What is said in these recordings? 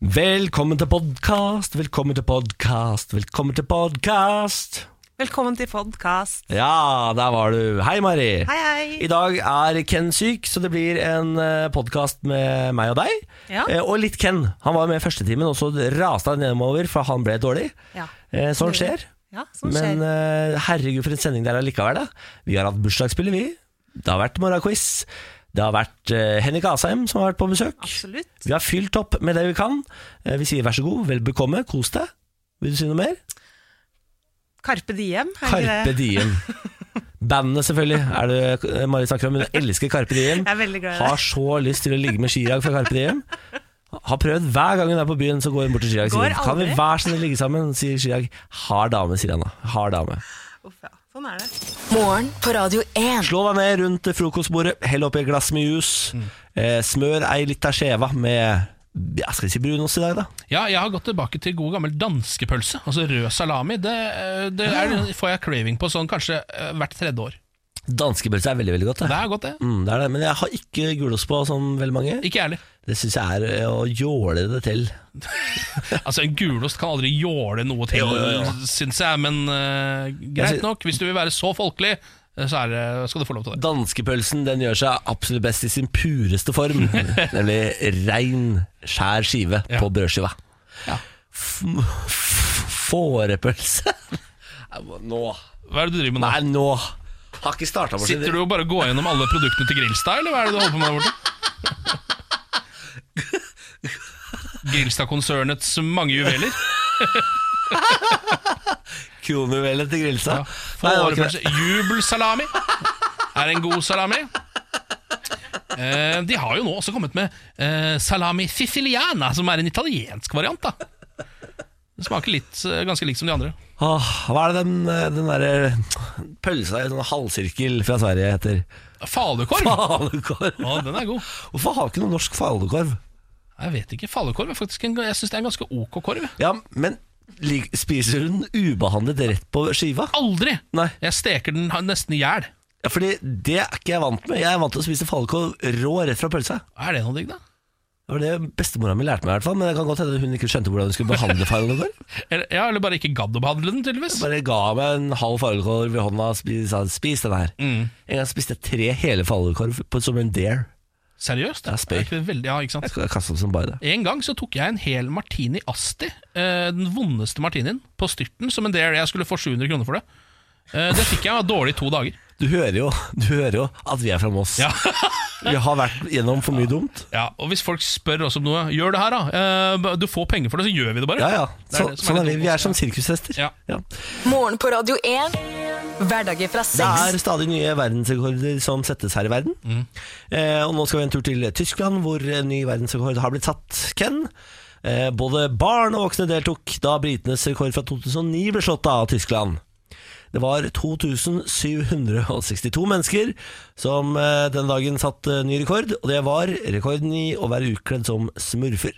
Velkommen til podkast, velkommen til podkast, velkommen til podkast. Velkommen til podkast. Ja, der var du. Hei, Mari. Hei, hei. I dag er Ken syk, så det blir en podkast med meg og deg. Ja. Eh, Og litt Ken. Han var med i første timen, og så raste han nedover, for han ble dårlig. Ja. Eh, Sånn skjer. Ja, sånn skjer. Men eh, herregud, for en sending det er allikevel. Da. Vi har hatt bursdagsspillet, vi. Det har vært morgenquiz. Det har vært eh, Henrik Asheim som har vært på besøk. Absolutt. Vi har fylt opp med det vi kan. Eh, Vi sier vær så god, vel bekomme, kos deg. Vil du si noe mer? Carpe diem. Carpe? Diem. Bandet, selvfølgelig, er det eh, Mari snakker om. Hun elsker Carpe Diem. Jeg er veldig glad i det. Har så lyst til å ligge med Chirag fra Carpe Diem. Har prøvd hver gang hun er på byen, så går hun bort til Chirag og sier Kan vi være snill ligge sammen? Sier Chirag. Har dame, sier han da. Har dame. Uff, ja. Sånn er det. Morgen på Radio 1. Slå deg ned rundt frokostbordet, hell oppi et glass med jus. Eh, smør ei lita skjeva med ja, skal vi si brunost i dag, da? Ja, jeg har gått tilbake til god gammel danskepølse. Altså rød salami. Det, det er, får jeg craving på sånn kanskje eh, hvert tredje år. Danskepølse er veldig veldig godt. Det Det. er godt, det. Mm, det er det. Men jeg har ikke gulost på som veldig mange. Ikke ærlig. Det syns jeg er eh, å jåle det til. Altså En gulost kan aldri jåle noe til, Jo, jo, jo. syns jeg. Men uh, greit nok. Hvis du vil være så folkelig, eh, så det, skal du få lov til det. Danskepølsen den gjør seg absolutt best i sin pureste form. nemlig rein, skjær skive Ja. på brødskiva. Ja. Fårepølse Nå Hva er det du driver med nå? Nei, nå Har ikke starta på Sitter du og bare går gjennom alle produktene til Grillstad, eller hva er det du holder på med der borte? Grillstad-konsernets mange juveler. Kronjuvelet til Grillstad? Ja. Jubelsalami er en god salami. Eh, de har jo nå også kommet med eh, salami siciliana, som er en italiensk variant. da Det smaker litt, eh, ganske likt som de andre. Åh, hva er det den, eh, den derre pølsa i sånn halvsirkel fra Sverige heter? Falukorv! Falukorv. Ja, den er god. Hvorfor har vi ikke noe norsk falukorv? Jeg vet ikke, Falukorv er faktisk en, Jeg synes det er en ganske ok korv. Ja, men lik- spiser du den ubehandlet rett på skiva? Aldri! Nei. Jeg steker den nesten i hjel. Ja, fordi det er ikke jeg vant med. Jeg er vant til å spise falukorv rå rett fra pølsa. Er det noe digg, da? Det var det bestemora mi lærte meg, i hvert fall men det kan godt hende hun ikke skjønte hvordan hun skulle behandle fargekorv. Ja, eller bare ikke gadd å behandle den, tydeligvis. Jeg Bare ga meg en halv falukorv i hånda og sa 'spis den her'. Mm. En gang spiste jeg tre hele fargekorv som en dare. Seriøst? Det er spøy. veldig, ja, ikke sant? Jeg kastet det som bare det. En gang så tok jeg en hel martini Asti, eh, den vondeste martinien, på styrten som en dare. Jeg skulle få 700 kroner for det. Eh, det fikk jeg dårlig i to dager. Du hører jo, du hører jo at vi er fra Moss. Ja. Vi har vært gjennom for mye dumt. ja, Og hvis folk spør oss om noe, gjør det her, da. Eh, du får penger for det, så gjør vi det bare. Ja, ja. Det er det sånn er vi. Vi er som sirkushester. Ja. Ja. Morgen på Radio 1. Hverdager fra 6. Det er stadig nye verdensrekorder som settes her i verden. Mm. Eh, og nå skal vi en tur til Tyskland, hvor en ny verdensrekord har blitt satt. Ken? Eh, både barn og voksne deltok da britenes rekord fra 2009 ble slått av Tyskland. Det var 2762 mennesker som denne den dagen satte ny rekord, og det var rekorden i å være utkledd som smurfer.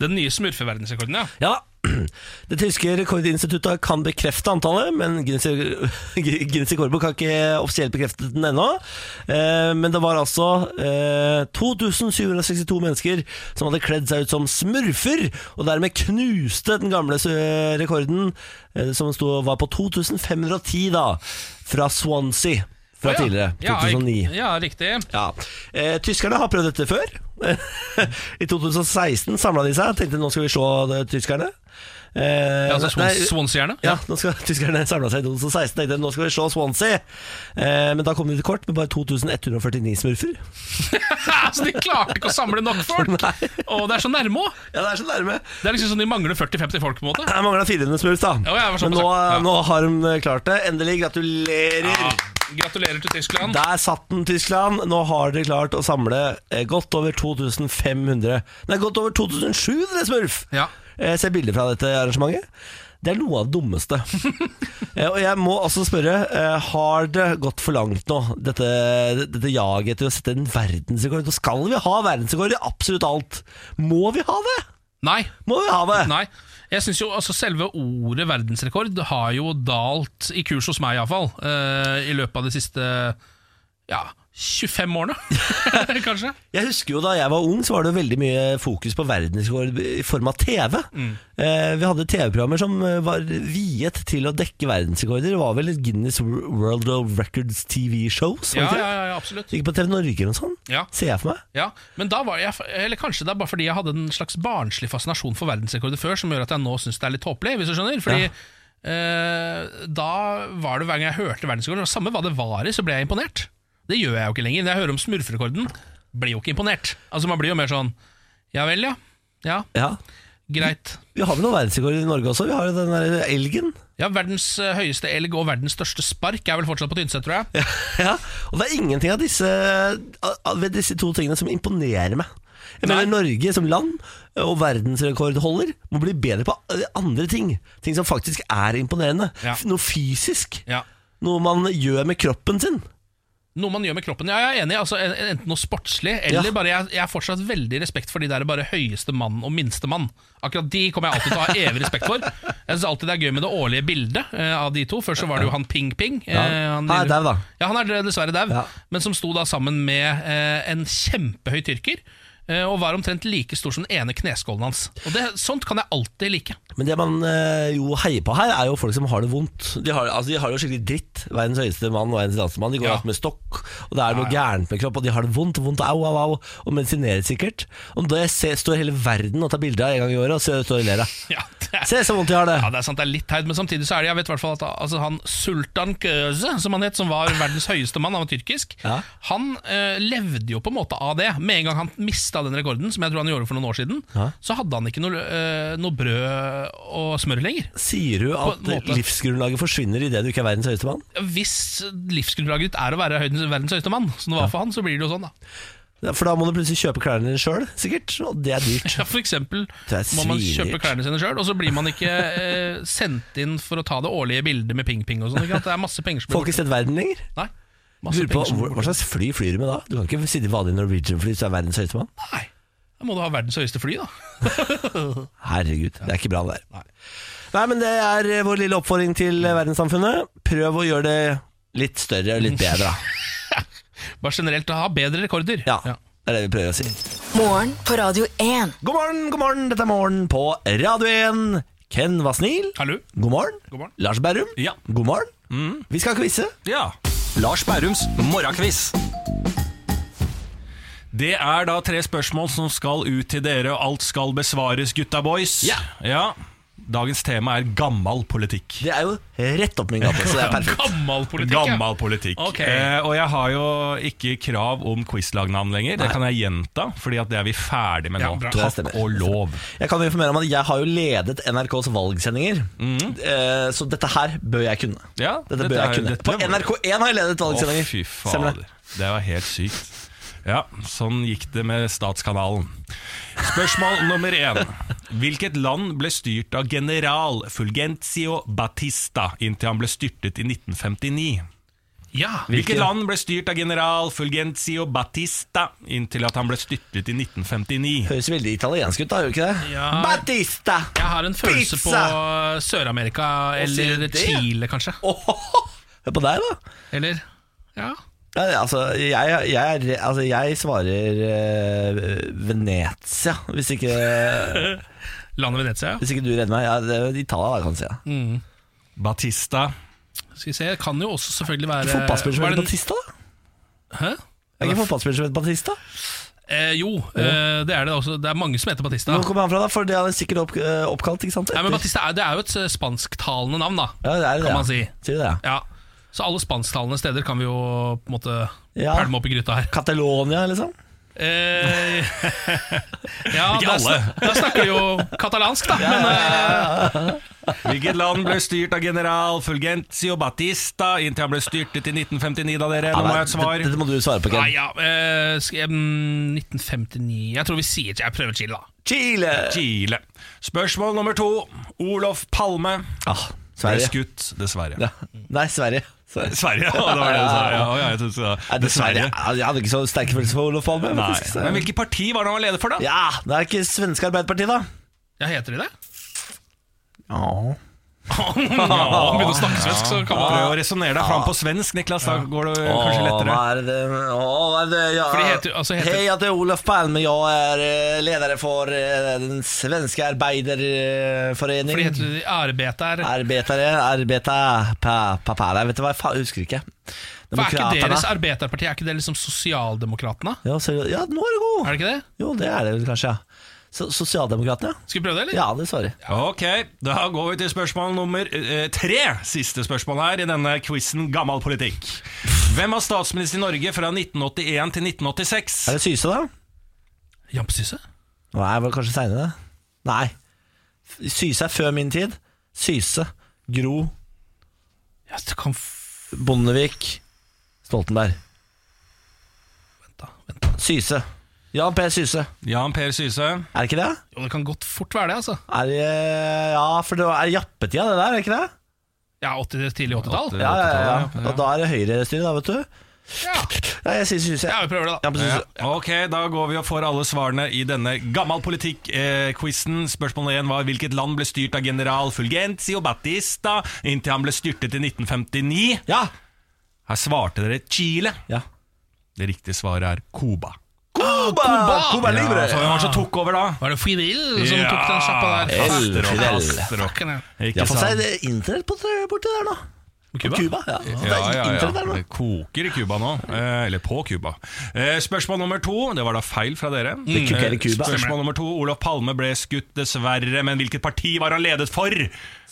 Den nye smurfeverdensrekorden, ja. Ja, det tyske rekordinstituttet kan bekrefte antallet, men Guinness rekordbok har ikke offisielt bekreftet den ennå. Eh, Men det var altså eh, 2762 mennesker som hadde kledd seg ut som smurfer, og dermed knuste den gamle eh, rekorden, eh, som stod, var på 2510 da, fra Swansea fra ja. tidligere, 2009. Ja, riktig. Ja. Eh, tyskerne har prøvd dette før. I 2016 samla de seg tenkte nå skal vi slå tyskerne. Eh, Ja, altså Swansea-gjerne? ja, nå skal tyskerne samla seg i 2016 tenkte nå skal vi slå Swansea. Eh, men da kom de til kort med bare 2149 smurfer. så de klarte ikke å samle nok folk! Nei. Og det er så nærme òg! Ja, det er så nærme. Det er liksom sånn de mangler 40-50 folk, på en måte. De mangla 400 smurf, da. Ja, men nå, ja. nå har de klart det. Endelig. Gratulerer. Ja, gratulerer til Tyskland. Der satt den, Tyskland. Nå har dere klart å samle eh, godt over 2500 Nei, godt over 2700 smurf! Ja. Jeg ser bilder fra dette arrangementet. Det er noe av det dummeste. Eh, og jeg må også spørre, eh, har det gått for langt nå, dette, dette jaget etter å sette en verdensrekord? Skal vi ha verdensrekord i absolutt alt. Må vi ha det? Nei. Må vi ha det? Nei. Jeg synes jo altså Selve ordet verdensrekord har jo dalt i kurs hos meg, iallfall. Uh, I løpet av det siste ja, 25 årene, kanskje. Jeg husker jo Da jeg var ung, så var det veldig mye fokus på verdensrekord i form av TV. Mm. Eh, vi hadde TV-programmer som eh, var viet til å dekke verdensrekorder. Det var vel et Guinness World of Records TV-shows? Ja, ja, ja, absolutt. Ikke på TV Norge eller noe sånt? Ja. Ser jeg for meg. Ja, men da var jeg, eller kanskje det er bare fordi jeg hadde en slags barnslig fascinasjon for verdensrekorder før, som gjør at jeg nå syns det er litt tåpelig, hvis du skjønner. Fordi eh, da var det hver gang jeg hørte verdensrekorden, og samme hva det var i, så ble jeg imponert. Det gjør jeg jo ikke lenger. Når jeg hører om smurferekorden, blir jo ikke imponert. Altså Man blir jo mer sånn Ja vel, ja. Ja, Ja. greit. Vi har vel noen verdensrekorder i Norge også. Vi har jo den der elgen. Ja, Verdens eh, høyeste elg og verdens største spark er vel fortsatt på Tynset, tror jeg. Ja, Og det er ingenting av disse, av- ved disse to tingene som imponerer meg. Jeg mener Norge som land og verdensrekordholder må bli bedre på andre ting. Ting som faktisk er imponerende. Ja. Noe fysisk. Ja. Noe man gjør med kroppen sin. Noe man gjør med kroppen. Ja, jeg er enig. Altså, enten noe sportslig, eller Ja. bare jeg, jeg har fortsatt veldig respekt for de der bare høyeste mann og minste mann. Akkurat de kommer jeg alltid til å ha evig respekt for. Jeg synes alltid det er gøy med det årlige bildet eh, av de to. Før så var det jo han Ping Ping. eh, Ja. han, Han er dau, da. Ja, han er dessverre dau, men som sto da sammen med eh, en kjempehøy tyrker. Eh, Og var omtrent like stor som den ene kneskålen hans. Og det, Sånt kan jeg alltid like. Men det man eh, jo heier på her, er jo folk som har det vondt. De har, altså, de har det jo skikkelig dritt. Verdens høyeste mann og verdens eneste mann. De går Ja. med stokk, og det er noe gærent med kropp, og de har det vondt, vondt, au, au, au, og medisinerer sikkert. Og da står hele verden og tar bilder av en gang i året, og så står og ler av. Ja, Se så vondt de har det. ja, det er sant, det er litt teit, men samtidig så er det Jeg vet i hvert fall at altså, han Sultan Köse, som han het, som var verdens høyeste mann, han var tyrkisk, Ja. han eh, levde jo på en måte av det. Med en gang han mista den rekorden, som jeg tror han gjorde for noen år siden, Ja. så hadde han ikke noe, eh, noe brød og smør lenger. Sier du at livsgrunnlaget forsvinner idet du ikke er verdens høyeste mann? Hvis livsgrunnlaget ditt er å være verdens høyeste mann, som det var for han, så blir det jo sånn, da. For da må du plutselig kjøpe klærne dine sjøl, sikkert. Og det er dyrt. Ja, For eksempel må man kjøpe klærne sine sjøl, og så blir man ikke eh, sendt inn for å ta det årlige bildet med ping-ping og sånn. Det er masse penger som blir ikke sett verden lenger. Nei. Masse på, hvor- Hva slags fly flyr du med da? Du kan ikke sitte i vanlig Norwegian-fly hvis du er verdens høyeste mann. Nei. Da må du ha verdens høyeste fly, da. Herregud, det er ikke bra det der. Nei, men det er eh, vår lille oppfordring til eh, verdenssamfunnet. Prøv å gjøre det litt større og litt bedre. Bare generelt å ha bedre rekorder. Ja, det er det vi prøver å si. Morgen på Radio 1. God morgen, god morgen, dette er Morgen på Radio 1. Ken Vasnil, Hallo? god morgen. God morgen. Lars Berrum, Ja. god morgen. Vi skal quize. Ja. Lars Bærums morgenkviss. Det er da tre spørsmål som skal ut til dere, og alt skal besvares, gutta boys. Ja. Ja. Dagens tema er gammal politikk. Det er jo rett opp min gate, så det er perfekt. Gammal politikk, ja. Gammal politikk. Okay. Eh, og jeg har jo ikke krav om quizlagnavn lenger. Det kan jeg gjenta, Fordi at det er vi ferdig med Ja, nå. Takk og lov. Jeg kan informere om at jeg har jo ledet NRKs valgsendinger, Eh, så dette her bør jeg kunne. Ja, Dette bør jeg er- kunne. dette På NRK1 har jeg ledet Å, fy fader. det? Det var helt sykt. Ja, sånn gikk det med Statskanalen. Spørsmål nummer én. Hvilket land ble styrt av general Fulgencio Batista inntil han ble styrtet i 1959? Ja. Hvilket land ble styrt av general Fulgencio Batista inntil at han ble styrtet i 1959? Høres veldig italiensk ut, da, gjør ikke det? Ja. Batista! Jeg har en følelse Pizza! på Sør-Amerika eller? Chile, kanskje. Hør på deg, da. Eller Ja. Ja, altså, jeg, jeg, er- altså, jeg svarer uh, Venezia, hvis ikke, Landet Venezia. hvis ikke du redder meg. Ja, det Italia, da, kan jeg si. Ja. Batista Skal vi se, kan jo også selvfølgelig være Fotballspiller som var heter Batista, da? Hæ? Er ikke fotballspiller som heter Batista? Eh, jo, eh, det er det også. Det er mange som heter Batista. Hvor kommer han fra, da? For det er sikkert opp, eh, oppkalt, ikke sant? Nei, men Batista er, det er jo et eh, spansktalende navn, da. ja, det er det, kan ja. man si. Sier du det? ja? Ja. Så alle spansktalende steder kan vi jo på en måte Ja. pælme opp i gryta her. Catalonia, liksom? Eh, ja, Ikke alle. da snakker de jo katalansk, da. Men eh, Hvilket land ble styrt av general Fulgencio Batista inntil han ble styrtet i 1959, da, dere? Nå må jeg ha et svar. Dette, må du svare på, ja, Ken. ja eh, skal jeg, mm, 1959 Jeg tror vi sier Jeg prøver Chile, da. Chile! Chile. Spørsmål nummer to. Olof Palme Ah, ble skutt, dessverre. Ja. Nei, Sverige. Sverige. Sverige, ja, det var det du sa. Ja, ja, jeg synes, ja. dessverre. Jeg hadde ikke så sterke følelser for Olof Palme. Men hvilket parti var det han var leder for, da? Ja, det er ikke svenske Arbeiderpartiet, da. Ja, Heter de det? Ja. Ja, begynner å snakke svensk, så kan man Prøv å resonnere deg fram på svensk, Niklas. Da går det kanskje lettere. Åh, vad är det? Åh, vad är det? Jag, För det heter alltså heter- Hej, jag heter Olof Palme. Jag är eh, ledare för eh, den svenska arbeiderforeningen. For det heter arbeter. Arbetare, arbeta, pa, pa, Nei, vet du hva, jeg fa- jeg husker ikke. For er ikke deres arbeiderparti Er ikke det liksom Sosialdemokratene? Ja, ja, nå er det god! Er det ikke det? Jo, det er det vel kanskje, ja. Så, Sosialdemokratene. Skal vi prøve det, eller? Ja, det svarer. Ok, da går vi til spørsmål nummer eh, tre. Siste spørsmål her i denne quizen Gammal politikk. Hvem var statsminister i Norge fra 1981 til 1986? Er det Syse, da? Jampesyse? Nei, var det kanskje seinere? Nei. Syse er før min tid. Syse, Gro, Ja, det kan f... Bondevik, Stoltenberg. Vent, da. Vent da. Syse. Jan Per Syse. Jan Per Syse. Er det ikke det? Jo, det kan godt fort være det, altså. Er det, ja, for det er jappetida, det der, er det ikke det? Ja, 80, tidlig 80-tall. Ja, ja, ja, Ja. Og da er det høyrestyre, da, vet du. Ja. Ja, jeg sier Syse. ja, vi prøver det, da. Ja. Ja, ok, da går vi og får alle svarene i denne gammal politikk-quizen. Spørsmål én var hvilket land ble styrt av general Fulgenzio Batista inntil han ble styrtet i 1959. Ja. Her svarte dere Chile. ja. Det riktige svaret er Cuba. Cuba! Cuba Ja, Libre! for hvem var det som tok over da? Var det Fidel som Ja. tok den sjappa der? El Fidel. ja. Fått seg internett på borti der nå. Cuba? Cuba, ja. Ja, ja, ja. Det koker i Cuba nå. Eh, eller på Cuba. Eh, spørsmål nummer to. Det var da feil fra dere. Det kuker i Cuba. Eh, spørsmål nummer to. Olof Palme ble skutt, dessverre. Men hvilket parti var han ledet for?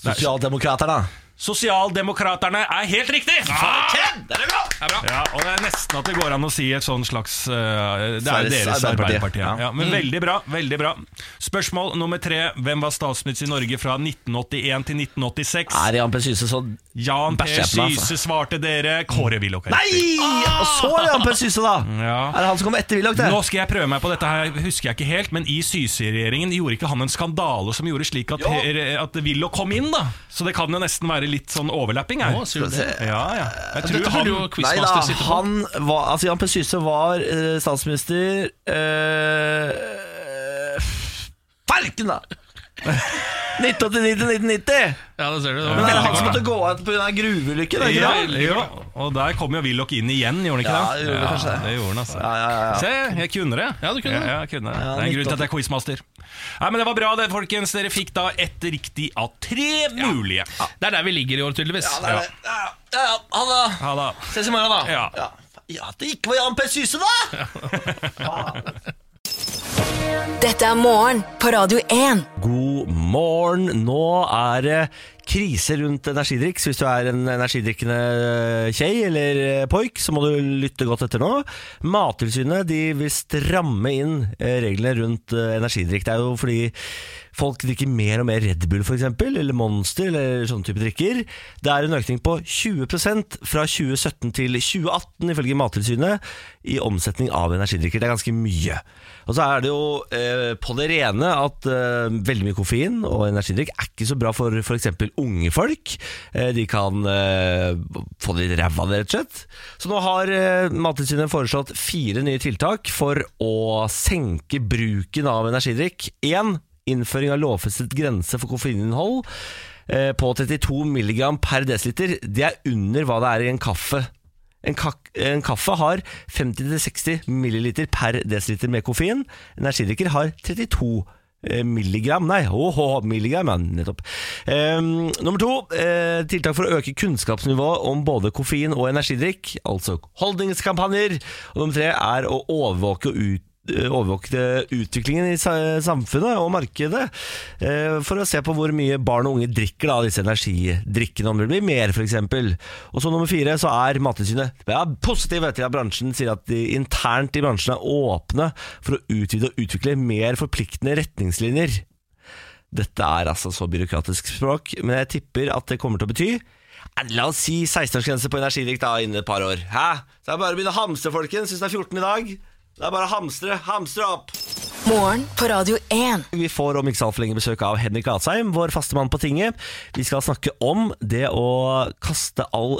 Sosialdemokraterne. Sosialdemokraterne er helt riktig! Det er bra! Ja, og Det er nesten at det går an å si et sånn slags uh, Det er deres Arbeiderparti. Arbeiderparti. Ja. Ja. men men veldig bra. veldig bra Spørsmål nummer tre. Hvem var statsminister i Norge fra 1981 til 1986? Er Jan P. Syse så Jan meg, altså. Syse svarte dere. Kåre Willoch er Nei! Ah! Og så er det Jan P. Syse, da! Ja. Er det han som kom etter Willoch. Nå skal jeg prøve meg på dette her, husker jeg ikke helt, men i Syse-regjeringen gjorde ikke han en skandale som gjorde slik at, Jo. at Willoch kom inn, da? Så det kan jo nesten være litt sånn overlapping her. Å, sier du det? Ja, ja. Jeg tror Dette han burde jo Nei da, quizmaster sitte på. han var Altså Jan P. Syse var eh, statsminister eh, Falken, da! 1989 til 1990! Ja, det ser du. Det Men det er han som måtte gå av pga. gruveulykken? ja, ja, og der kom jo Willoch inn igjen, gjorde han ikke Ja, det? gjorde det kanskje det. gjorde han altså. Ja, ja, ja, ja. Se, jeg kunne det. Ja, du kunne det. Ja, jeg kunne det. Ja, det er en grunn til at jeg er quizmaster. Nei, men Det var bra, det, folkens. Dere fikk da ett riktig av tre mulige. Det er der vi ligger i år, tydeligvis. Ja, det er det. Ja, ja, ja, ha det. Ses i morgen, da. Ja. Ja. ja, at det ikke var Jan P. Syse, da! Dette er morgen på Radio 1. God morgen. Nå er det krise rundt energidrikk. Så hvis du er en energidrikkende kjei eller poik, så må du lytte godt etter nå. Mattilsynet vil stramme inn eh, reglene rundt eh, energidrikk. Det er jo fordi folk drikker mer og mer Red Bull eksempel, eller Monster eller sånne type drikker. Det er en økning på 20% fra 2017 til 2018 ifølge Mattilsynet i omsetning av energidrikker. Det er ganske mye. Og så er det jo eh, på det rene at eh, veldig mye koffein og energidrikk er ikke så bra for f.eks. unge folk. Eh, de kan eh, få det i ræva, rett og slett. Så nå har eh, Mattilsynet foreslått fire nye tiltak for å senke bruken av energidrikk. Én innføring av lovfestet grense for koffeininnhold eh, på 32 mg per desiliter. Det er under hva det er i en kaffe. En, en kaffe har 50-60 ml per desiliter med koffein. Energidrikker har 32 eh, milligram, nei, åhå, milligram, ja, nettopp. Ehm, nummer to, eh, tiltak for å øke kunnskapsnivået om både koffein og energidrikk, altså holdningskampanjer. Og nummer tre er å overvåke og ut overvåke utviklingen i samfunnet og markedet eh, for å se på hvor mye barn og unge drikker da, disse energidrikkene, om det blir mer f.eks. Og så nummer fire så er Mattilsynet ja, positive til at bransjen sier at de internt i bransjen er åpne for å utvide og utvikle mer forpliktende retningslinjer. Dette er altså så byråkratisk språk, men jeg tipper at det kommer til å bety eh, La oss si 16-årsgrense på energidrikk da innen et par år. Hæ? Så det bare å begynne å hamse, folkens, hvis det er 14 i dag. Det er bare å hamstre. Hamstre opp! Morgen på Radio 1. Vi får om ikke så altfor lenge besøk av Henrik Asheim, vår faste mann på tinget. Vi skal snakke om det å kaste all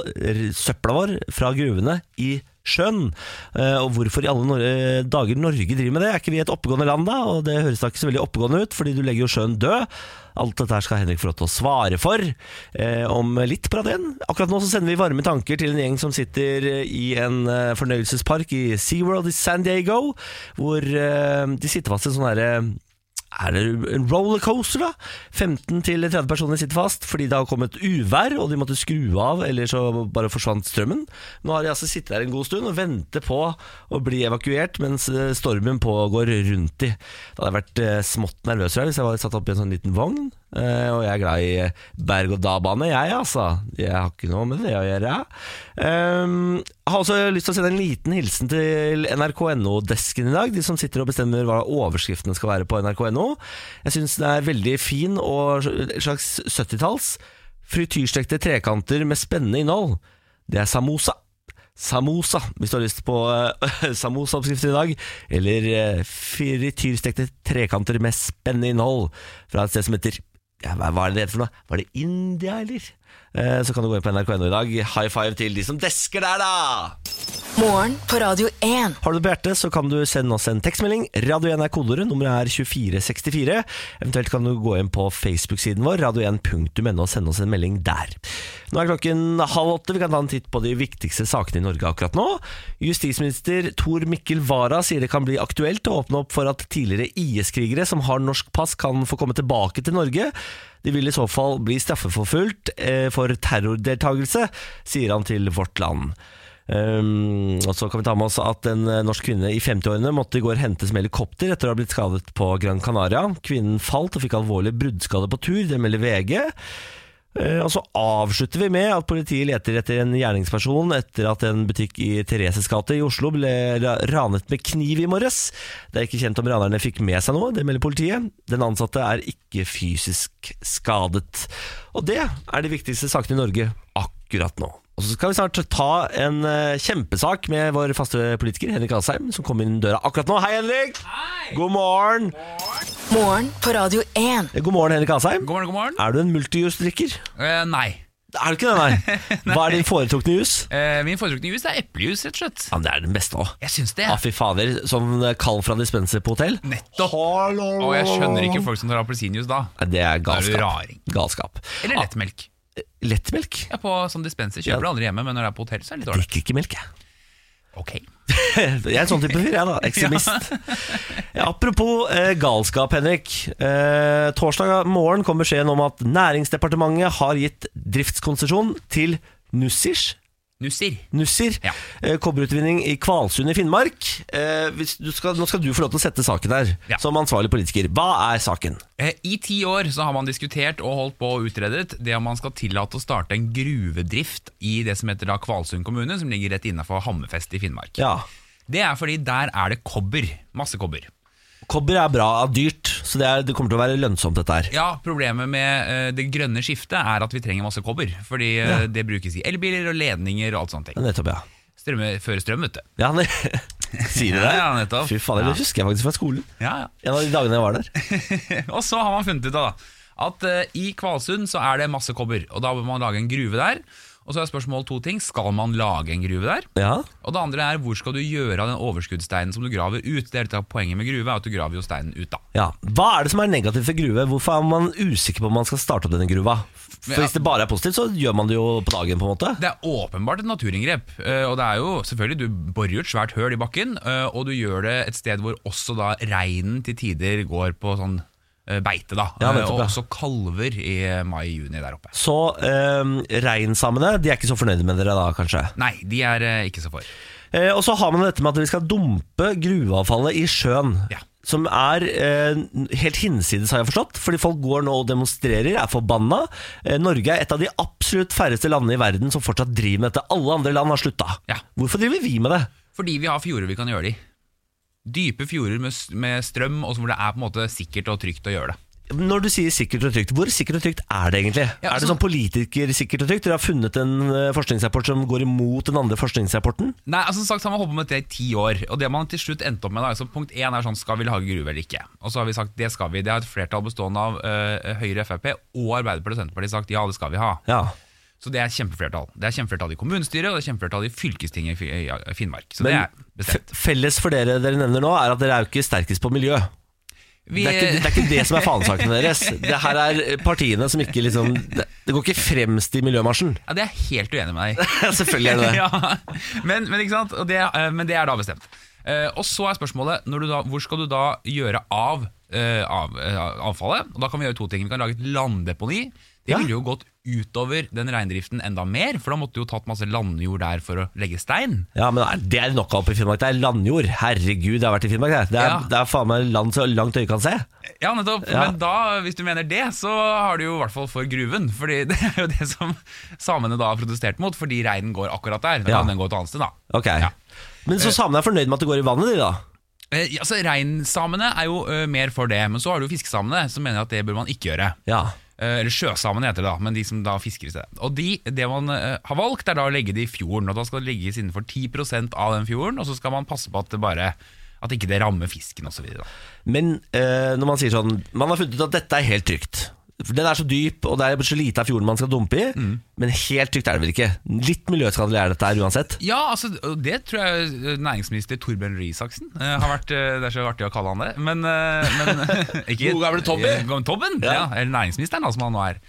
søpla vår fra gruvene i sjøen. Eh, Og hvorfor i alle nor dager Norge driver med det? Er ikke vi et oppegående land da? Og det høres da ikke så veldig oppegående ut, fordi du legger jo sjøen død. Alt dette her skal Henrik få lov til å svare for eh, om litt på radioen. Akkurat nå så sender vi varme tanker til en gjeng som sitter i en eh, fornøyelsespark i SeaWorld i San Diego, hvor eh, de sitter fast i en sånn herre er det en rollercoaster, da? 15-30 personer sitter fast fordi det har kommet uvær, og de måtte skru av, eller så bare forsvant strømmen. Nå har de altså sittet der en god stund og venter på å bli evakuert mens eh, stormen pågår rundt de. Da hadde jeg vært eh, smått nervøs hvis jeg var satt opp i en sånn liten vogn. Eh, og jeg er glad i eh, berg-og-dal-bane, jeg, altså. Jeg har ikke noe med det å gjøre. Um, jeg har også lyst til å sende en liten hilsen til nrk.no-desken i dag. De som sitter og bestemmer hva overskriftene skal være på nrk.no. Jeg syns det er veldig fin og slags 70-talls frityrstekte trekanter med spennende innhold. Det er samosa. Samosa, hvis du har lyst på uh, samosa-oppskrifter i dag. Eller uh, frityrstekte trekanter med spennende innhold fra et sted som heter ja, hva er det det for noe? Var det India, eller? Eh, så kan du gå inn på nrk.no i dag. High five til de som desker der, da! Morgen på Radio 1. Har du det på hjertet, så kan du sende oss en tekstmelding. Radio 1 er kodeordet. Nummeret er 2464. Eventuelt kan du gå inn på Facebook-siden vår, radio1.no, og sende oss en melding der. Nå er klokken halv åtte. Vi kan ta en titt på de viktigste sakene i Norge akkurat nå. Justisminister Tor Mikkel Wara sier det kan bli aktuelt å åpne opp for at tidligere IS-krigere som har norsk pass, kan få komme tilbake til Norge. De vil i så fall bli straffeforfulgt eh, for terrordeltakelse, sier han til Vårt Land. Um, og så kan vi ta med oss at En eh, norsk kvinne i 50-årene måtte i går hentes med helikopter etter å ha blitt skadet på Gran Canaria. Kvinnen falt og fikk alvorlig bruddskade på tur, det melder VG. Eh, Og så avslutter vi med at politiet leter etter en gjerningsperson etter at en butikk i Thereses gate i Oslo ble ranet med kniv i morges. Det er ikke kjent om ranerne fikk med seg noe, det melder politiet. Den ansatte er ikke fysisk skadet. Og det er de viktigste sakene i Norge akkurat nå. Og så skal vi snart ta en eh, kjempesak med vår faste politiker Henrik Asheim, som kom inn døra akkurat nå. Hei, Henrik! Hei. God morgen! Morgen på Radio 1. God morgen, Henrik Asheim. God morgen, god morgen. Er du en multijus-drikker? Eh, nei. Er du ikke det, nei? Hva er din foretrukne jus? Eh, min foretrukne jus er eplejus, rett og slett. Ja, men Det er den beste òg. Jeg syns det. Ja, fy fader. Som kald fra dispenser på hotell. Nettopp. Hallo. Og jeg skjønner ikke folk som tar appelsinjuice da. Det er galskap. Er raring? galskap. Eller lettmelk. Lettmelk? Ja, på sånn dispenser, kjøper det aldri hjemme, men når det er på hotell, så er det litt dårlig. Drikker ikke melk, jeg. Ok. Jeg er en sånn type fyr, jeg, da. Ekstremist. Ja, apropos eh, galskap, Henrik. Eh, torsdag morgen kom beskjeden om at Næringsdepartementet har gitt driftskonsesjon til Nussirs Nussir. Nussir. Ja. Eh, Kobberutvinning i Kvalsund i Finnmark. Eh, skal, nå skal du få lov til å sette saken her, Ja. som ansvarlig politiker. Hva er saken? Eh, I ti år så har man diskutert og holdt på og utredet det om man skal tillate å starte en gruvedrift i det som heter da Kvalsund kommune, som ligger rett innenfor Hammerfest i Finnmark. Ja. Det er fordi der er det kobber. Masse kobber. Kobber er bra, dyrt, så det, er, det kommer til å være lønnsomt, dette her. Ja, Problemet med uh, det grønne skiftet er at vi trenger masse kobber. Fordi uh, Ja. det brukes i elbiler og ledninger og alt sånt. Nettopp, ja. Strømme, Føre strøm, vet du. ja det Sier du det? Ja, nettopp. Fy faen, det husker jeg faktisk fra skolen. Ja, ja. En av de dagene jeg var der. Og så har man funnet ut da, at uh, i Kvalsund så er det masse kobber, og da bør man lage en gruve der. Og så er spørsmålet to ting. Skal man lage en gruve der? Ja, Og det andre er hvor skal du gjøre av den overskuddssteinen som du graver ut? Det er litt av Poenget med gruve er at du graver jo steinen ut, da. ja. Hva er det som er negativt for gruve? Hvorfor er man usikker på om man skal starte opp denne gruva? For. Hvis det bare er positivt, så gjør man det jo på dagen, på en måte. Det er åpenbart et naturinngrep. eh, Og det er jo selvfølgelig Du borer et svært høl i bakken, eh, og du gjør det et sted hvor også da reinen til tider går på sånn beite, da. Ja, Eh, og også kalver i mai-juni der oppe. Så eh, reinsamene de er ikke så fornøyde med dere da, kanskje? Nei, de er eh, ikke så for. Eh, og så har man dette med at vi skal dumpe gruveavfallet i sjøen. Ja. Som er eh, helt hinsides, har jeg forstått. Fordi folk går nå og demonstrerer, er forbanna. Eh, Norge er et av de absolutt færreste landene i verden som fortsatt driver med dette. Alle andre land har slutta. Ja. Hvorfor driver vi med det? Fordi vi har fjorder vi kan gjøre det i. Dype fjorder med, med strøm, og hvor det er på en måte sikkert og trygt å gjøre det. Når du sier sikkert og trygt, hvor sikkert og trygt er det egentlig? Ja, er det sånn sånn politikersikkert og trygt? Dere har funnet en eh, forskningsrapport som går imot den andre forskningsrapporten? Nei, altså som sagt så har man holdt på med det i ti år, og det man til slutt endte opp med da, altså Punkt én er sånn, skal vi lage gruve eller ikke? Og så har vi sagt det skal vi. Det har et flertall bestående av uh, Høyre, Frp og Arbeiderpartiet og Senterpartiet sagt ja, det skal vi ha. Ja. Så det er kjempeflertall. Det er kjempeflertall i kommunestyret og det er kjempeflertall i fylkestinget i Finnmark. Så det er bestemt. Felles for dere dere nevner nå, er at dere er jo ikke sterkest på miljø. Vi, Det er, ikke, det er ikke det som er fanesakene deres. Det her er partiene som ikke liksom Det, det går ikke fremst i miljømarsjen. ja, det er jeg helt uenig med deg i. Selvfølgelig er det det. ja, men, men, ikke sant? Det, eh, men det er da bestemt. Eh, og så er spørsmålet da, hvor skal du da gjøre av, eh, av avfallet. Og Da kan vi gjøre to ting. Vi kan lage et landdeponi. Det ville jo gått utover den reindriften enda mer, for da måtte du jo tatt masse landjord der for å legge stein. Ja, men det er nok oppe i Finnmark. Det er landjord. Herregud, det har vært i Finnmark. Det, Det er, Ja. det er faen meg land så langt øyet kan se. Ja, nettopp. Ja. Men da, hvis du mener det, så har du jo i hvert fall for gruven. Fordi det er jo det som samene da har protestert mot, fordi reinen går akkurat der. Da Ja. kan den gå et annet sted, da. Ok. Ja. Men så samene er fornøyd med at det går i vannet, de da? Eh, ja, altså, Reinsamene er jo uh, mer for det, men så har du jo fiskesamene som mener at det bør man ikke gjøre. Ja. Eh, eller sjøsamene heter det da, men de som da fisker i stedet. Og de, det man eh, har valgt er da å legge det i fjorden, og da skal det legges innenfor 10% av den fjorden, og så skal man passe på at det bare at ikke det rammer fisken osv. Men eh, når man sier sånn Man har funnet ut at dette er helt trygt. Den er så dyp, og det er så lite av fjorden man skal dumpe i. Mm. Men helt tykt er det vel ikke? Litt miljøskadelig er dette her uansett. Ja, altså, det tror jeg eh, næringsminister Torbjørn Røe Isaksen uh, har vært uh, Det er så artig å kalle han det, men, uh, men ikke, God gamle Tobby. Tobben, ja. Ja. Eller næringsministeren, da, som han nå er.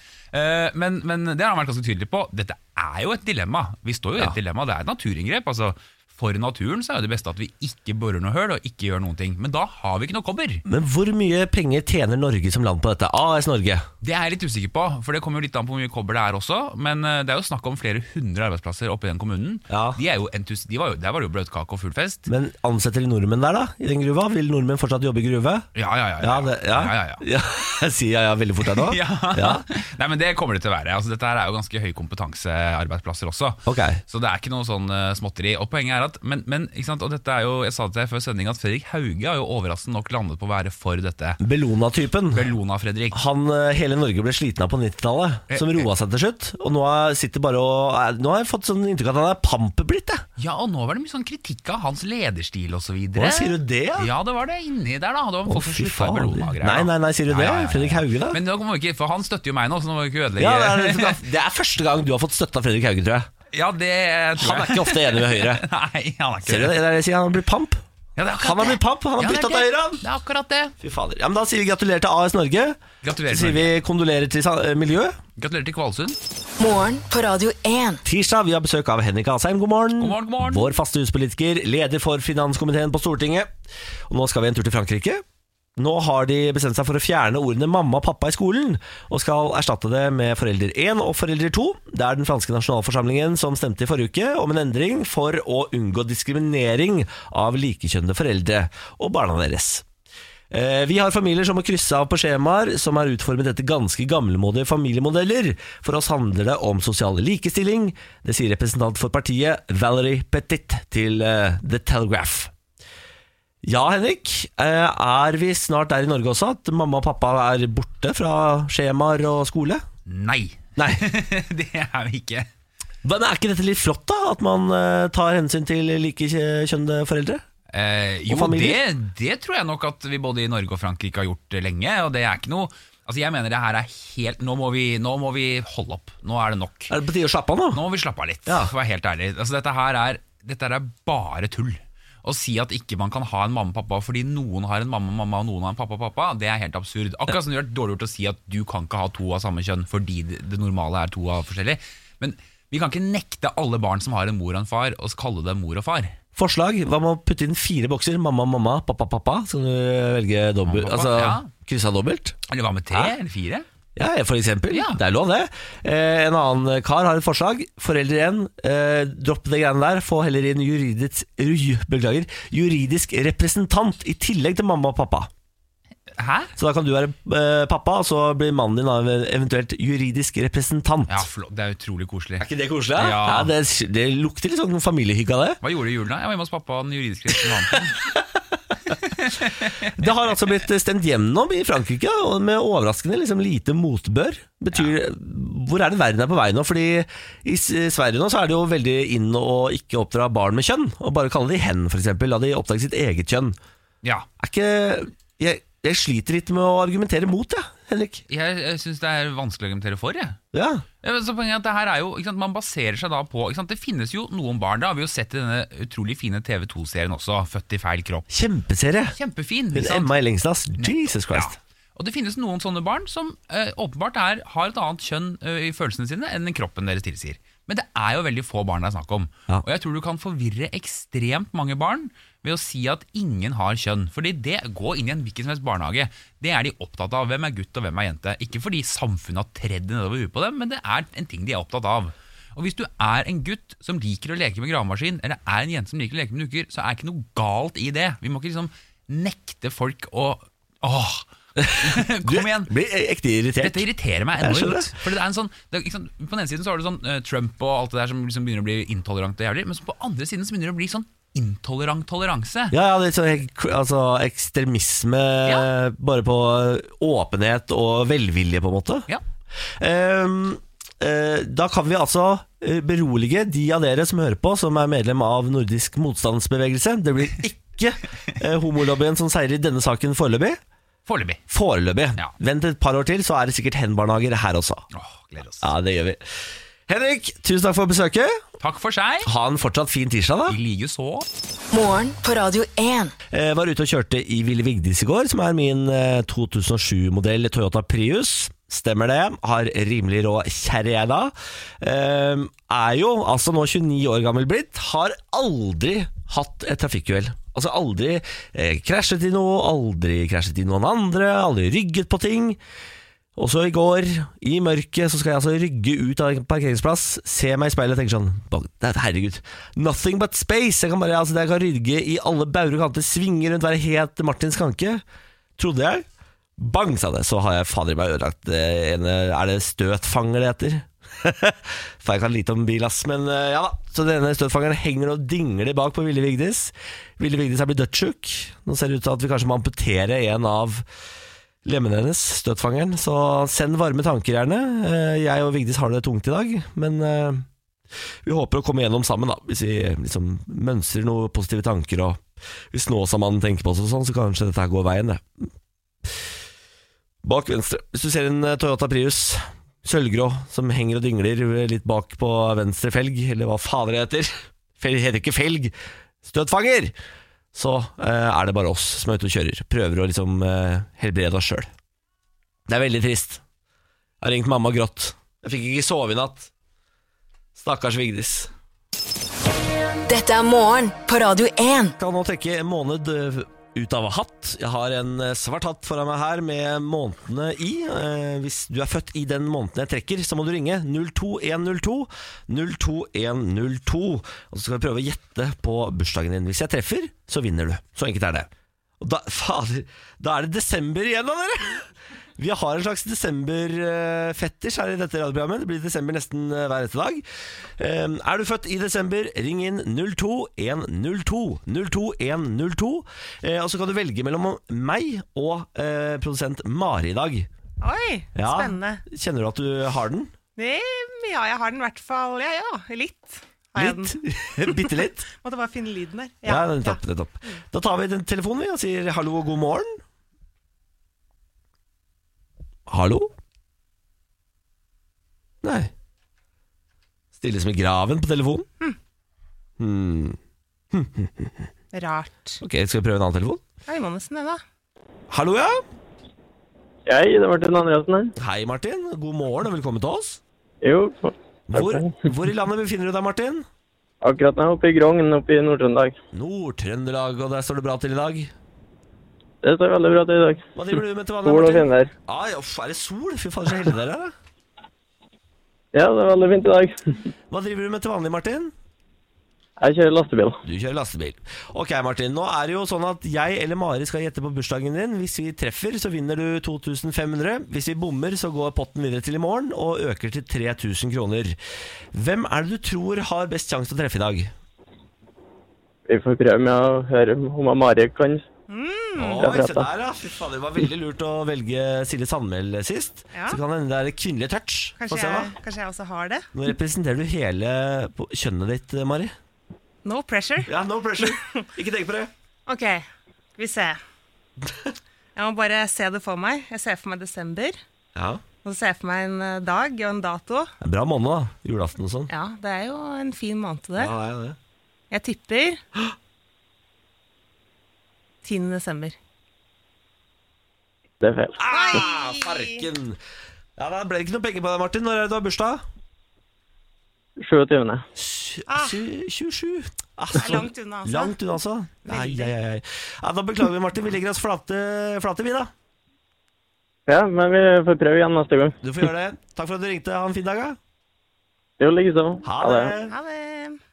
Men, men det har han vært ganske tydelig på. Dette er jo et dilemma. Vi står jo i Ja. et dilemma. Det er et naturinngrep. altså For naturen så er det beste at vi ikke borer noe høl og ikke gjør noen ting. Men da har vi ikke noe kobber. Men hvor mye penger tjener Norge som land på dette? AS Norge. Det er jeg litt usikker på, for det kommer jo litt an på hvor mye kobber det er også. Men eh, det er jo snakk om flere hundre arbeidsplasser oppe i den kommunen. Ja. De er jo entus de var jo, Der var det jo bløtkake og full fest. Men ansetter de nordmenn der, da? I den gruva? Vil nordmenn fortsatt jobbe i gruve? Ja, ja, ja. Ja, ja. ja, ja, ja. Ja, Jeg sier ja, ja veldig fort her nå. Ja. Ja. Nei, men Det kommer det til å være. Altså, dette her er jo ganske høy kompetansearbeidsplasser også. Okay. Så det er ikke noe sånn eh, småtteri. Og poenget er at Men, men ikke sant? Og dette er jo, jeg sa det til deg før sending at Fredrik Hauge har jo overraskende nok landet på å være for dette. Bellona-typen. Bellona-Fredrik. Han, eh, Hele Norge ble sliten av på 90-tallet, Eh, som roa seg til slutt. Og nå er- sitter bare og Nå har jeg fått sånn inntrykk av at han er pamper blitt. jeg. Ja, og nå var det mye sånn kritikk av hans lederstil osv. Sier du det, ja? Ja, det var det inni der, da. Det var folk som slutta i. Bellona-greier. Nei, nei, nei, sier du det? Fredrik Hauge, da? Men nå må vi ikke, for han støtter jo meg nå, så nå må vi ikke ødelegge Ja, det er, det er første gang du har fått støtte av Fredrik Hauge, tror jeg. Ja, det tror Han er ikke ofte enig med Høyre. Nei, han er ikke Ser du det? det er det jeg sier, han blitt pamp. Ja, det er akkurat Han har det. blitt pamp, han har Ja, det er bytta til. Høyre. han. Det er akkurat det. Fy fader. Ja, men Da sier vi gratulerer til AS Norge. Gratulerer, Så sier vi kondolerer til sa- eh, miljøet. Gratulerer til Kvalsund. Morgen på Radio 1. Tirsdag vi har besøk av Henrik Asheim. God morgen. God morgen, god morgen. Vår faste huspolitiker, leder for finanskomiteen på Stortinget. Og nå skal vi en tur til Frankrike. Nå har de bestemt seg for å fjerne ordene mamma og pappa i skolen, og skal erstatte det med forelder 1 og forelder 2. Det er den franske nasjonalforsamlingen som stemte i forrige uke om en endring for å unngå diskriminering av likekjønnede foreldre og barna deres. Eh, Vi har familier som må krysse av på skjemaer som er utformet etter ganske gammelmodige familiemodeller. For oss handler det om sosial likestilling. Det sier representant for partiet Valerie Petit til eh, The Telegraph. Ja, Henrik. eh, Er vi snart der i Norge også at mamma og pappa er borte fra skjemaer og skole? Nei. Nei. det er vi ikke. Men er ikke dette litt flott, da? At man eh, tar hensyn til likekjønnede foreldre? Eh, jo, det, det tror jeg nok at vi både i Norge og Frankrike har gjort eh, lenge. Og det er ikke noe Altså jeg mener det her er helt Nå må vi, nå må vi holde opp. Nå er det nok. Er det på tide å slappe av nå? Nå må vi slappe av litt, Ja. for å være helt ærlig. Altså dette her er, dette her er bare tull. Å si at ikke man kan ha en mamma og pappa fordi noen har en mamma og mamma og noen har en pappa og pappa, det er helt absurd. Akkurat som det er dårlig gjort å si at du kan ikke ha to av samme kjønn fordi det, det normale er to av forskjellig. Men vi kan ikke nekte alle barn som har en mor og en far, å kalle dem mor og far. Forslag. Hva med å putte inn fire bokser? Mamma, mamma, pappa, pappa. Så kan du velge dobbelt. Mamma, Altså ja. kryssa dobbelt. Eller hva med tre Ja. eller fire? Ja, for eksempel. Ja. Det er lov, det. Eh, en annen kar har et forslag. Foreldre igjen, eh, dropp det greiene der. Få heller inn juridisk, beklager, juridisk representant i tillegg til mamma og pappa. Hæ? Så da kan du være eh, pappa, og så blir mannen din da eventuelt juridisk representant. Ja, flott. Det er utrolig koselig. Er ikke det koselig? Ja. det, det lukter litt sånn familiehygge av det. Hva gjorde du i julen? da? Jeg var hjemme hos pappa og den juridiske representanten. Det har altså blitt stemt gjennom i Frankrike, med overraskende liksom, lite motbør. Betyr, Hvor er det verden er på vei nå? Fordi I Sverige nå så er det jo veldig inn å ikke oppdra barn med kjønn, og bare kalle de hen, f.eks. La de oppdage sitt eget kjønn. Ja. Er ikke, jeg, jeg sliter litt med å argumentere mot det, Henrik? Jeg, jeg syns det er vanskelig å argumentere for, jeg. Ja. Ja, så poenget er at det her er jo, sant, Man baserer seg da på sant, Det finnes jo noen barn, det har vi jo sett i denne utrolig fine TV2-serien også, 'Født i feil kropp'. Kjempeserie. Kjempefin. Hun? Emma Ellingsnes, Jesus Christ. Ja. Og det finnes noen sånne barn som eh, åpenbart er, har et annet kjønn eh, i følelsene sine enn kroppen deres tilsier. Men det er jo veldig få barn det er snakk om. Ja. Og jeg tror du kan forvirre ekstremt mange barn ved å si at ingen har kjønn. Fordi det går inn i en hvilken som helst barnehage. Det er de opptatt av. Hvem er gutt og hvem er jente? Ikke fordi samfunnet har tredd det nedover huet på dem, men det er en ting de er opptatt av. Og hvis du er en gutt som liker å leke med gravemaskin, eller er en jente som liker å leke med dukker, så er det ikke noe galt i det. Vi må ikke liksom nekte folk å Åh! Kom igjen! Blir ekte irritert. Dette irriterer meg enormt. For det er en sånn, det er, på den ene siden så har du sånn uh, Trump og alt det der som liksom begynner å bli intolerant og jævlig, men på andre siden så begynner det å bli sånn intolerant toleranse. Ja, ja, det er sånn altså, ekstremisme Ja. bare på åpenhet og velvilje, på en måte. Ja. Um, eh, da kan vi altså eh, berolige de av dere som hører på, som er medlem av Nordisk motstandsbevegelse. Det blir ikke eh, homolobbyen som seirer i denne saken foreløpig. Foreløpig. Foreløpig. Ja. Vent et par år til, så er det sikkert hen-barnehager her også. Åh, gleder oss. Ja, det gjør vi. Henrik, tusen takk for besøket. Takk for seg. Ha en fortsatt fin tirsdag, da. I like så. Morgen på Radio 1. Jeg var ute og kjørte i Ville Vigdis i går, som er min eh, 2007-modell Toyota Prius. Stemmer det. Har rimelig råd kjerre jeg da. Eh, er jo altså nå 29 år gammel blitt. Har aldri hatt et trafikkuhell. Altså aldri eh, krasjet i noe, aldri krasjet i noen andre, aldri rygget på ting. Og så i går, i mørket, så skal jeg altså rygge ut av en parkeringsplass, se meg i speilet og tenke sånn er- Herregud, nothing but space! Jeg kan bare, altså, jeg kan rygge i alle bauger og kanter, svinge rundt, være helt Martin Skanke. Trodde jeg. Bang, sa det. Så har jeg fader i meg ødelagt det Er det støtfanger det heter? For jeg lite om bil, ass. Men eh, ja da. Så denne støtfangeren henger og dingler bak på Ville Vigdis. Ville Vigdis er blitt dødssjuk. Nå ser det ut til at vi kanskje må amputere en av lemmene hennes, støtfangeren. Så send varme tanker, gjerne. Eh, Jeg og Vigdis har det tungt i dag, men eh, vi håper å komme gjennom sammen, da. Hvis vi liksom mønstrer noen positive tanker, og hvis Snåsamannen tenker på oss og sånn, så kanskje dette her går veien, det. Bak venstre. Hvis du ser en Toyota Prius, sølvgrå, som henger og dingler litt bak på venstre felg, eller hva fader det heter Felg heter ikke felg, støtfanger! Så eh, er det bare oss som er ute og kjører. Prøver å liksom eh, helbrede oss sjøl. Det er veldig trist. Jeg har ringt mamma og grått. Jeg fikk ikke sove i natt. Stakkars Vigdis. Dette er morgen på Radio 1. Kan nå trekke en måned øh, ut av hatt. Jeg har en øh, svart hatt foran meg her med månedene i. Eh, Hvis du er født i den måneden jeg trekker, så må du ringe 02102 02102. Og så skal vi prøve å gjette på bursdagen din. Hvis jeg treffer, så vinner du. Så enkelt er det. Da, fader, da er det desember igjen, da, dere! Vi har en slags desember-fetisj her i dette radioprogrammet. Det blir desember nesten eh, hver eneste dag. Eh, Er du født i desember, ring inn 02102. 02102. Eh, Og så kan du velge mellom meg og produsent Mari i dag. Oi, Ja. spennende. Kjenner du at du har den? Det, ja, jeg har den i hvert fall. Ja, ja, litt. Litt? Bitte litt? Måtte bare finne lyden der. Ja, ja er topp, det er topp. Da tar vi den telefonen vi og sier hallo og god morgen. Hallo? Nei. Stille som i graven på telefonen. Hmm. Rart. Ok, skal vi prøve en annen telefon? Ja, vi må nesten det, da. Hallo, ja? Hei, det er Martin Andreassen her. Hei, Martin. God morgen og velkommen til oss. Jo, Hvor, hvor i landet befinner du deg, Martin? akkurat nå oppe i Grong oppe i Nord-Trøndelag. Nord-Trøndelag, og der står det bra til i dag. Det står veldig bra til i dag. Hva driver du med til vanlig, Sol og finvær. Ah, ja, uff, er det sol? Fy faen, så heldig dere er. da. Ja, det er veldig fint i dag. Hva driver du med til vanlig, Martin? Jeg kjører lastebil. Du kjører lastebil. Ok, Martin. Nå er det jo sånn at jeg eller Mari skal gjette på bursdagen din. Hvis vi treffer, så vinner du 2500. Hvis vi bommer, så går potten videre til i morgen og øker til 3000 kroner. Hvem er det du tror har best sjanse til å treffe i dag? Vi får prøve med å høre om Mari kan Oi, se der, ja. Fy faen, det var veldig lurt å velge Silje Sandmæl sist. Ja. Så kan hende det er kvinnelig touch. Kanskje se, jeg, kanskje jeg også har det. Nå representerer du hele kjønnet ditt, Mari. No pressure. Ja, no pressure. Ikke tenk på det. Ok, vi ser. Jeg må bare se det for meg. Jeg ser for meg desember. Ja. Og så ser jeg for meg en eh, dag og en dato. Er en Bra måned, da. Julaften og sånn. Ja, det er jo en fin måned, det. Ja, det er det. Jeg tipper 10. desember. Det er feil. Ah, farken! Ja, Da ble det ikke noe penger på deg, Martin. Når er det du har bursdag? 27. Ah. 27. Altså, Det er langt unna, altså. Langt unna, altså. Nei, nei, nei. Ja, da beklager vi, Martin. Vi legger oss flate, flate vi, da. Ja, men vi får prøve igjen neste gang. Du får gjøre det. Takk for at du ringte. Ha en fin dag, da. Jo, likeså. Ha det. Ha det.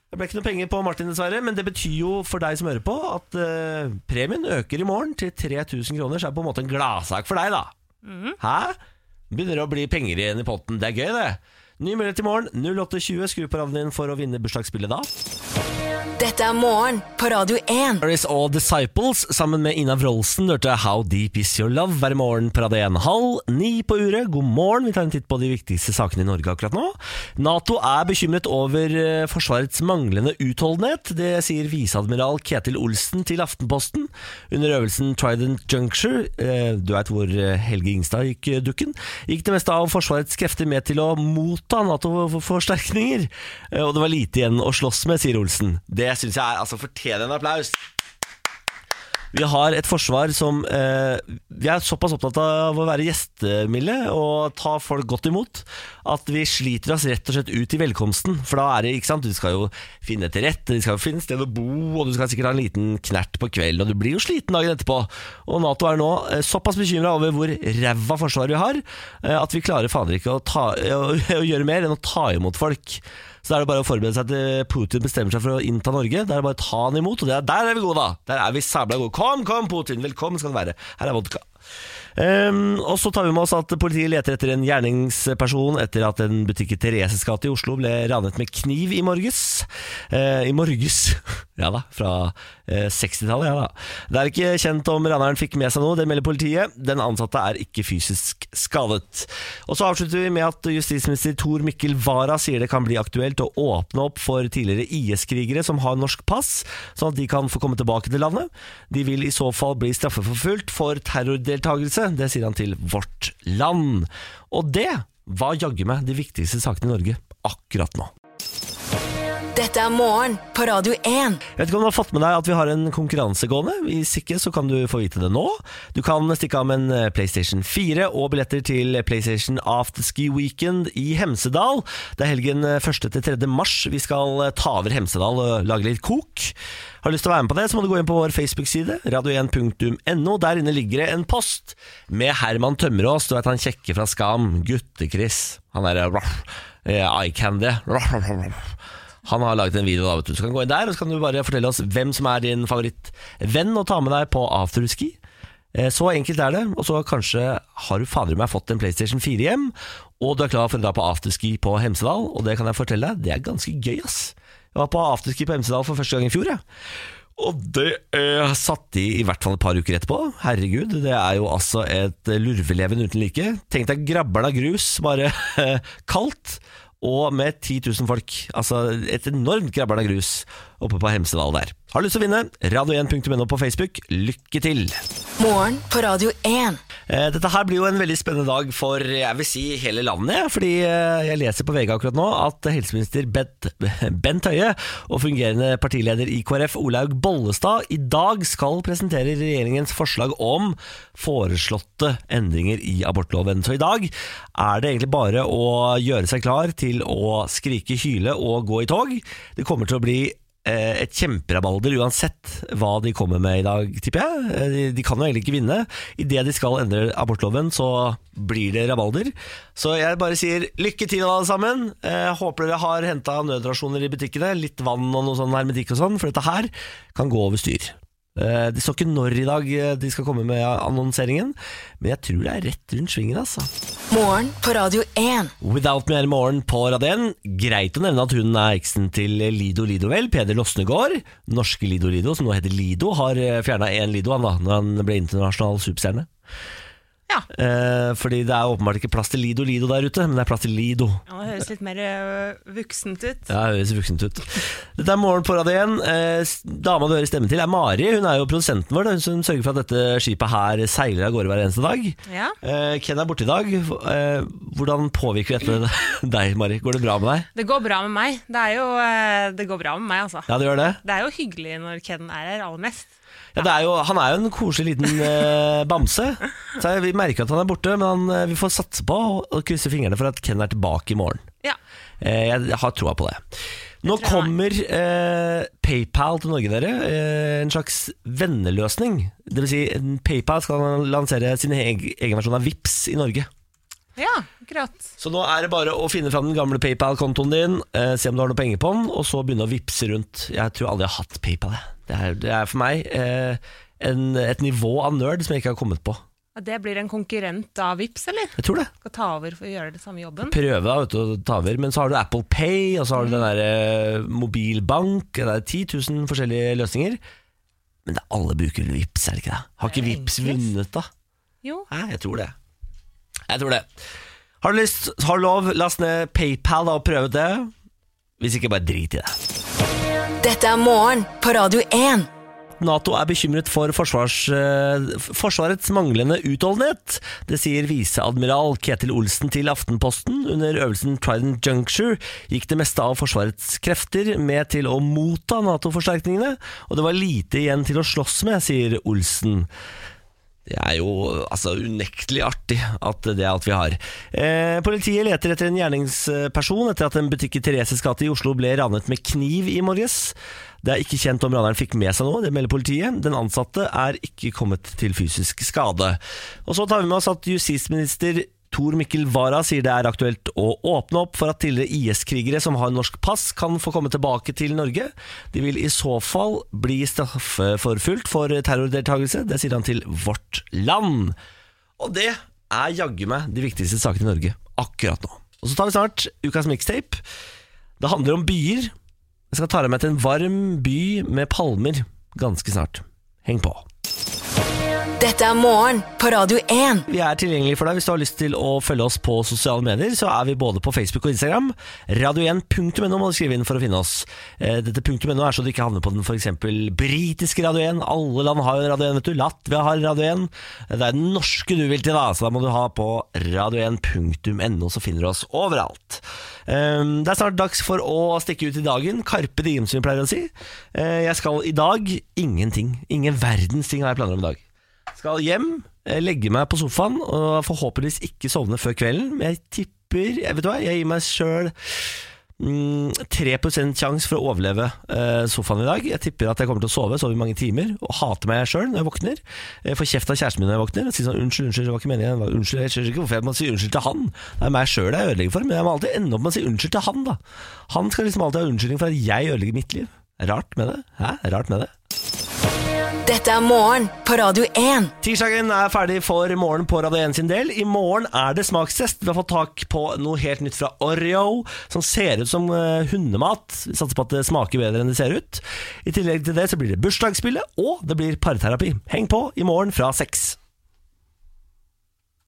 Det ble ikke noe penger på Martin, dessverre, men det betyr jo for deg som hører på, at eh, premien øker i morgen til 3000 kroner, så er det på en måte en gladsak for deg, da. Hæ? Begynner det å bli penger igjen i potten. Det er gøy, det. Ny mulighet i morgen. 08.20. Skru på radioen din for å vinne bursdagsspillet da. Dette er morgen på Radio 1. Aris og Disciples sammen med Ina Wroldsen hørte How Deep Is Your Love hver morgen på Radio 1 halv ni på uret. God morgen, vi tar en titt på de viktigste sakene i Norge akkurat nå. Nato er bekymret over eh, Forsvarets manglende utholdenhet. Det sier viseadmiral Ketil Olsen til Aftenposten under øvelsen Trident Juncture. Eh, Du veit hvor eh, Helge Ingstad gikk dukken. Gikk det meste av Forsvarets krefter med til å motta Nato-forsterkninger. Og det var lite igjen å slåss med, sier Olsen. Det syns jeg er altså fortjener en applaus. Vi har et forsvar som eh, Vi er såpass opptatt av å være gjestemilde og ta folk godt imot at vi sliter oss rett og slett ut i velkomsten. For da er det, ikke sant, du skal jo finne til rette, du skal jo finne sted å bo, og du skal sikkert ha en liten knert på kvelden, og du blir jo sliten dagen etterpå. Og Nato er nå eh, såpass bekymra over hvor ræva forsvar vi har, eh, at vi klarer fader ikke å, ta, å, å gjøre mer enn å ta imot folk. Så er det bare å forberede seg til Putin bestemmer seg for å innta Norge. Da er det bare å ta han imot, og er, der er vi gode, da! Der er vi sabla gode. Kom, kom, Putin! Velkommen skal du være. Her er vodka. Um, og så tar vi med oss at politiet leter etter en gjerningsperson etter at en butikk i Thereses gate i Oslo ble ranet med kniv i morges. Uh, I morges Ja da, fra eh, 60-tallet, ja da. Det er ikke kjent om raneren fikk med seg noe, det melder politiet. Den ansatte er ikke fysisk skadet. Og så avslutter vi med at justisminister Tor Mikkel Wara sier det kan bli aktuelt å åpne opp for tidligere IS-krigere som har norsk pass, sånn at de kan få komme tilbake til landet. De vil i så fall bli straffeforfulgt for terrordeltakelse, det sier han til Vårt Land. Og det var jaggu meg de viktigste sakene i Norge akkurat nå. Dette er morgen på Radio 1. Jeg vet ikke om du har fått med deg at vi har en konkurranse gående. Hvis ikke, så kan du få vite det nå. Du kan stikke av med en eh, PlayStation 4 og billetter til PlayStation Afterski Weekend i Hemsedal. Det er helgen 1. til 3. mars. Vi skal eh, ta over Hemsedal og lage litt kok. Har du lyst til å være med på det, så må du gå inn på vår Facebook-side, radio1.no. Der inne ligger det en post med Herman Tømmerås, du vet han kjekke fra Skam, Gutte-Chris. Han er eye candy. Han har laget en video, da, vet du. Så kan du gå inn der og så kan du bare fortelle oss hvem som er din favorittvenn å ta med deg på afterski. Eh, Så enkelt er det. Og så kanskje har du fader meg fått en PlayStation 4 hjem, og du er klar for å dra på afterski på Hemsedal. Og det kan jeg fortelle deg, det er ganske gøy, ass. Jeg var på afterski på Hemsedal for første gang i fjor, jeg. Og det eh, satt i i hvert fall et par uker etterpå. Herregud, det er jo altså et lurveleven uten like. Tenk deg grabber'n av grus, bare kaldt, og med 10 000 folk. Altså et enormt grabberen av grus oppe på Hemsedal der. Har du lyst til å vinne? Radio1.no på Facebook. Lykke til! Morgen på Radio 1. Eh, Dette her blir jo en veldig spennende dag for jeg vil si hele landet. Fordi eh, jeg leser på VG akkurat nå at helseminister Bent, Bent Høie og fungerende partileder i KrF Olaug Bollestad i dag skal presentere regjeringens forslag om foreslåtte endringer i abortloven. Så i dag er det egentlig bare å gjøre seg klar til å skrike, hyle og gå i tog. Det kommer til å bli et kjemperabalder uansett hva de kommer med i dag, tipper jeg. Eh, De, de kan jo egentlig ikke vinne. Idet de skal endre abortloven, så blir det rabalder. Så jeg bare sier lykke til alle sammen. Eh, håper dere har henta nødrasjoner i butikkene. Litt vann og noe sånn hermetikk og sånn, for dette her kan gå over styr. Eh, Det står ikke når i dag eh, de skal komme med annonseringen, men jeg tror det er rett rundt svingen, altså. Morgen på Radio 1. Without Me er morgen på radioen. Greit å nevne at hun er eksen til Lido Lidovel, Peder Losnegård. Norske Lido Lido, som nå heter Lido, har fjerna én Lido han da, når han ble internasjonal superstjerne. Ja. Eh, fordi det er åpenbart ikke plass til Lido Lido der ute, men det er plass til Lido. Ja, Det høres litt mer øh, vuksent ut. Ja, det høres voksent ut. Dette er Morgen på radio igjen. Eh, dama du hører stemmen til, er Mari. Hun er jo produsenten vår. Hun som sørger for at dette skipet her seiler av gårde hver eneste dag. Ja. Eh, Ken er borte i dag. Eh, hvordan påvirker dette deg, Mari? Går det bra med deg? Det går bra med meg. Det er jo øh, Det går bra med meg, altså. Ja, det gjør det? Det er jo hyggelig når Ken er her aller mest. Ja, er jo, han er jo en koselig liten eh, bamse. Så jeg, Vi merker at han er borte, men han, eh, vi får satse på og krysse fingrene for at Ken er tilbake i morgen. Ja. Eh, jeg har troa på det. Nå tror jeg kommer eh, PayPal til Norge, dere. Eh, en slags venneløsning. Det vil si, PayPal skal lansere sin egen versjon av Vips i Norge. ja, akkurat. Så nå er det bare å finne fram den gamle PayPal-kontoen din, se om du har noe penger på den, og så begynne å vippse rundt. Jeg tror aldri jeg har hatt PayPal. jeg. Det er, det er for meg eh, en, et nivå av nerd som jeg ikke har kommet på. Ja, Det blir en konkurrent av Vips, eller? Jeg tror det. Skal ta over for å gjøre det samme jobben? Prøve da, vet du, å ta over. Men så har du Apple Pay, og så har du den der eh, mobilbank. Det er 10 000 forskjellige løsninger. Men det, er alle bruker vel Vips, er det ikke det? Har ikke Det Vips vunnet, da? Jo. Nei, jeg tror det. Jeg tror det. Har du lyst, har du lov, last ned PayPal da, og prøv ut det. Hvis ikke, bare drit i det. Dette er morgen på Radio 1. Nato er bekymret for forsvars, eh, Forsvarets manglende utholdenhet. Det sier viseadmiral Ketil Olsen til Aftenposten. Under øvelsen Trident Juncture gikk det meste av Forsvarets krefter med til å motta Nato-forsterkningene, og det var lite igjen til å slåss med, sier Olsen. Det er jo altså, unektelig artig at det er alt vi har. Eh, politiet leter etter en gjerningsperson etter at en butikk i Thereses gate i Oslo ble ranet med kniv i morges. Det er ikke kjent om raneren fikk med seg noe, det melder politiet. Den ansatte er ikke kommet til fysisk skade. Og så tar vi med oss at justisminister Tor Mikkel Wara sier det er aktuelt å åpne opp for at tidligere IS-krigere som har norsk pass, kan få komme tilbake til Norge. De vil i så fall bli straffeforfulgt for terrordeltakelse. Det sier han til Vårt Land. Og det er jaggu meg de viktigste sakene i Norge akkurat nå. Og så tar vi snart ukas mixtape. Det handler om byer. Jeg skal ta deg med til en varm by med palmer ganske snart. Heng på. Dette er morgen på Radio 1. Vi er tilgjengelige for deg hvis du har lyst til å følge oss på sosiale medier. Så er vi både på Facebook og Instagram. Radio1.no må du skrive inn for å finne oss. Eh, Dette punktum.no er så du ikke havner på den f.eks. britiske Radio 1. Alle land har jo Radio 1, vet du. Latvia har Radio 1. Det er den norske du vil til, da, så da må du ha på radio1.no, så finner du oss overalt. Eh, Det er snart dags for å stikke ut i dagen. Karpe diem, som vi pleier å si. Eh, Jeg skal i dag ingenting. Ingen verdens ting har jeg planer om i dag. Skal hjem, eh, legge meg på sofaen og forhåpentligvis ikke sovne før kvelden. Men jeg tipper jeg Vet du hva, jeg gir meg sjøl mm, 3 sjanse for å overleve eh, sofaen i dag. Jeg tipper at jeg kommer til å sove, sove i mange timer og hate meg sjøl når jeg våkner. Jeg får kjeft av kjæresten min når jeg våkner og sier sånn 'unnskyld, unnskyld, det var ikke meningen'. Unnskyld, jeg skjønner ikke hvorfor jeg må si unnskyld til han. Det er meg sjøl jeg ødelegger for, men jeg må alltid ende opp med å si unnskyld til han, da. Han skal liksom alltid ha unnskyldning for at jeg ødelegger mitt liv. Rart med det. Hæ? Rart med det. Dette er morgen på Radio 1. Tirsdagen er ferdig for morgen på Radio 1 sin del. I morgen er det smakstest. Vi har fått tak på noe helt nytt fra Oreo, som ser ut som eh, hundemat. Vi satser på at det smaker bedre enn det ser ut. I tillegg til det så blir det bursdagsspillet, og det blir parterapi. Heng på i morgen fra seks.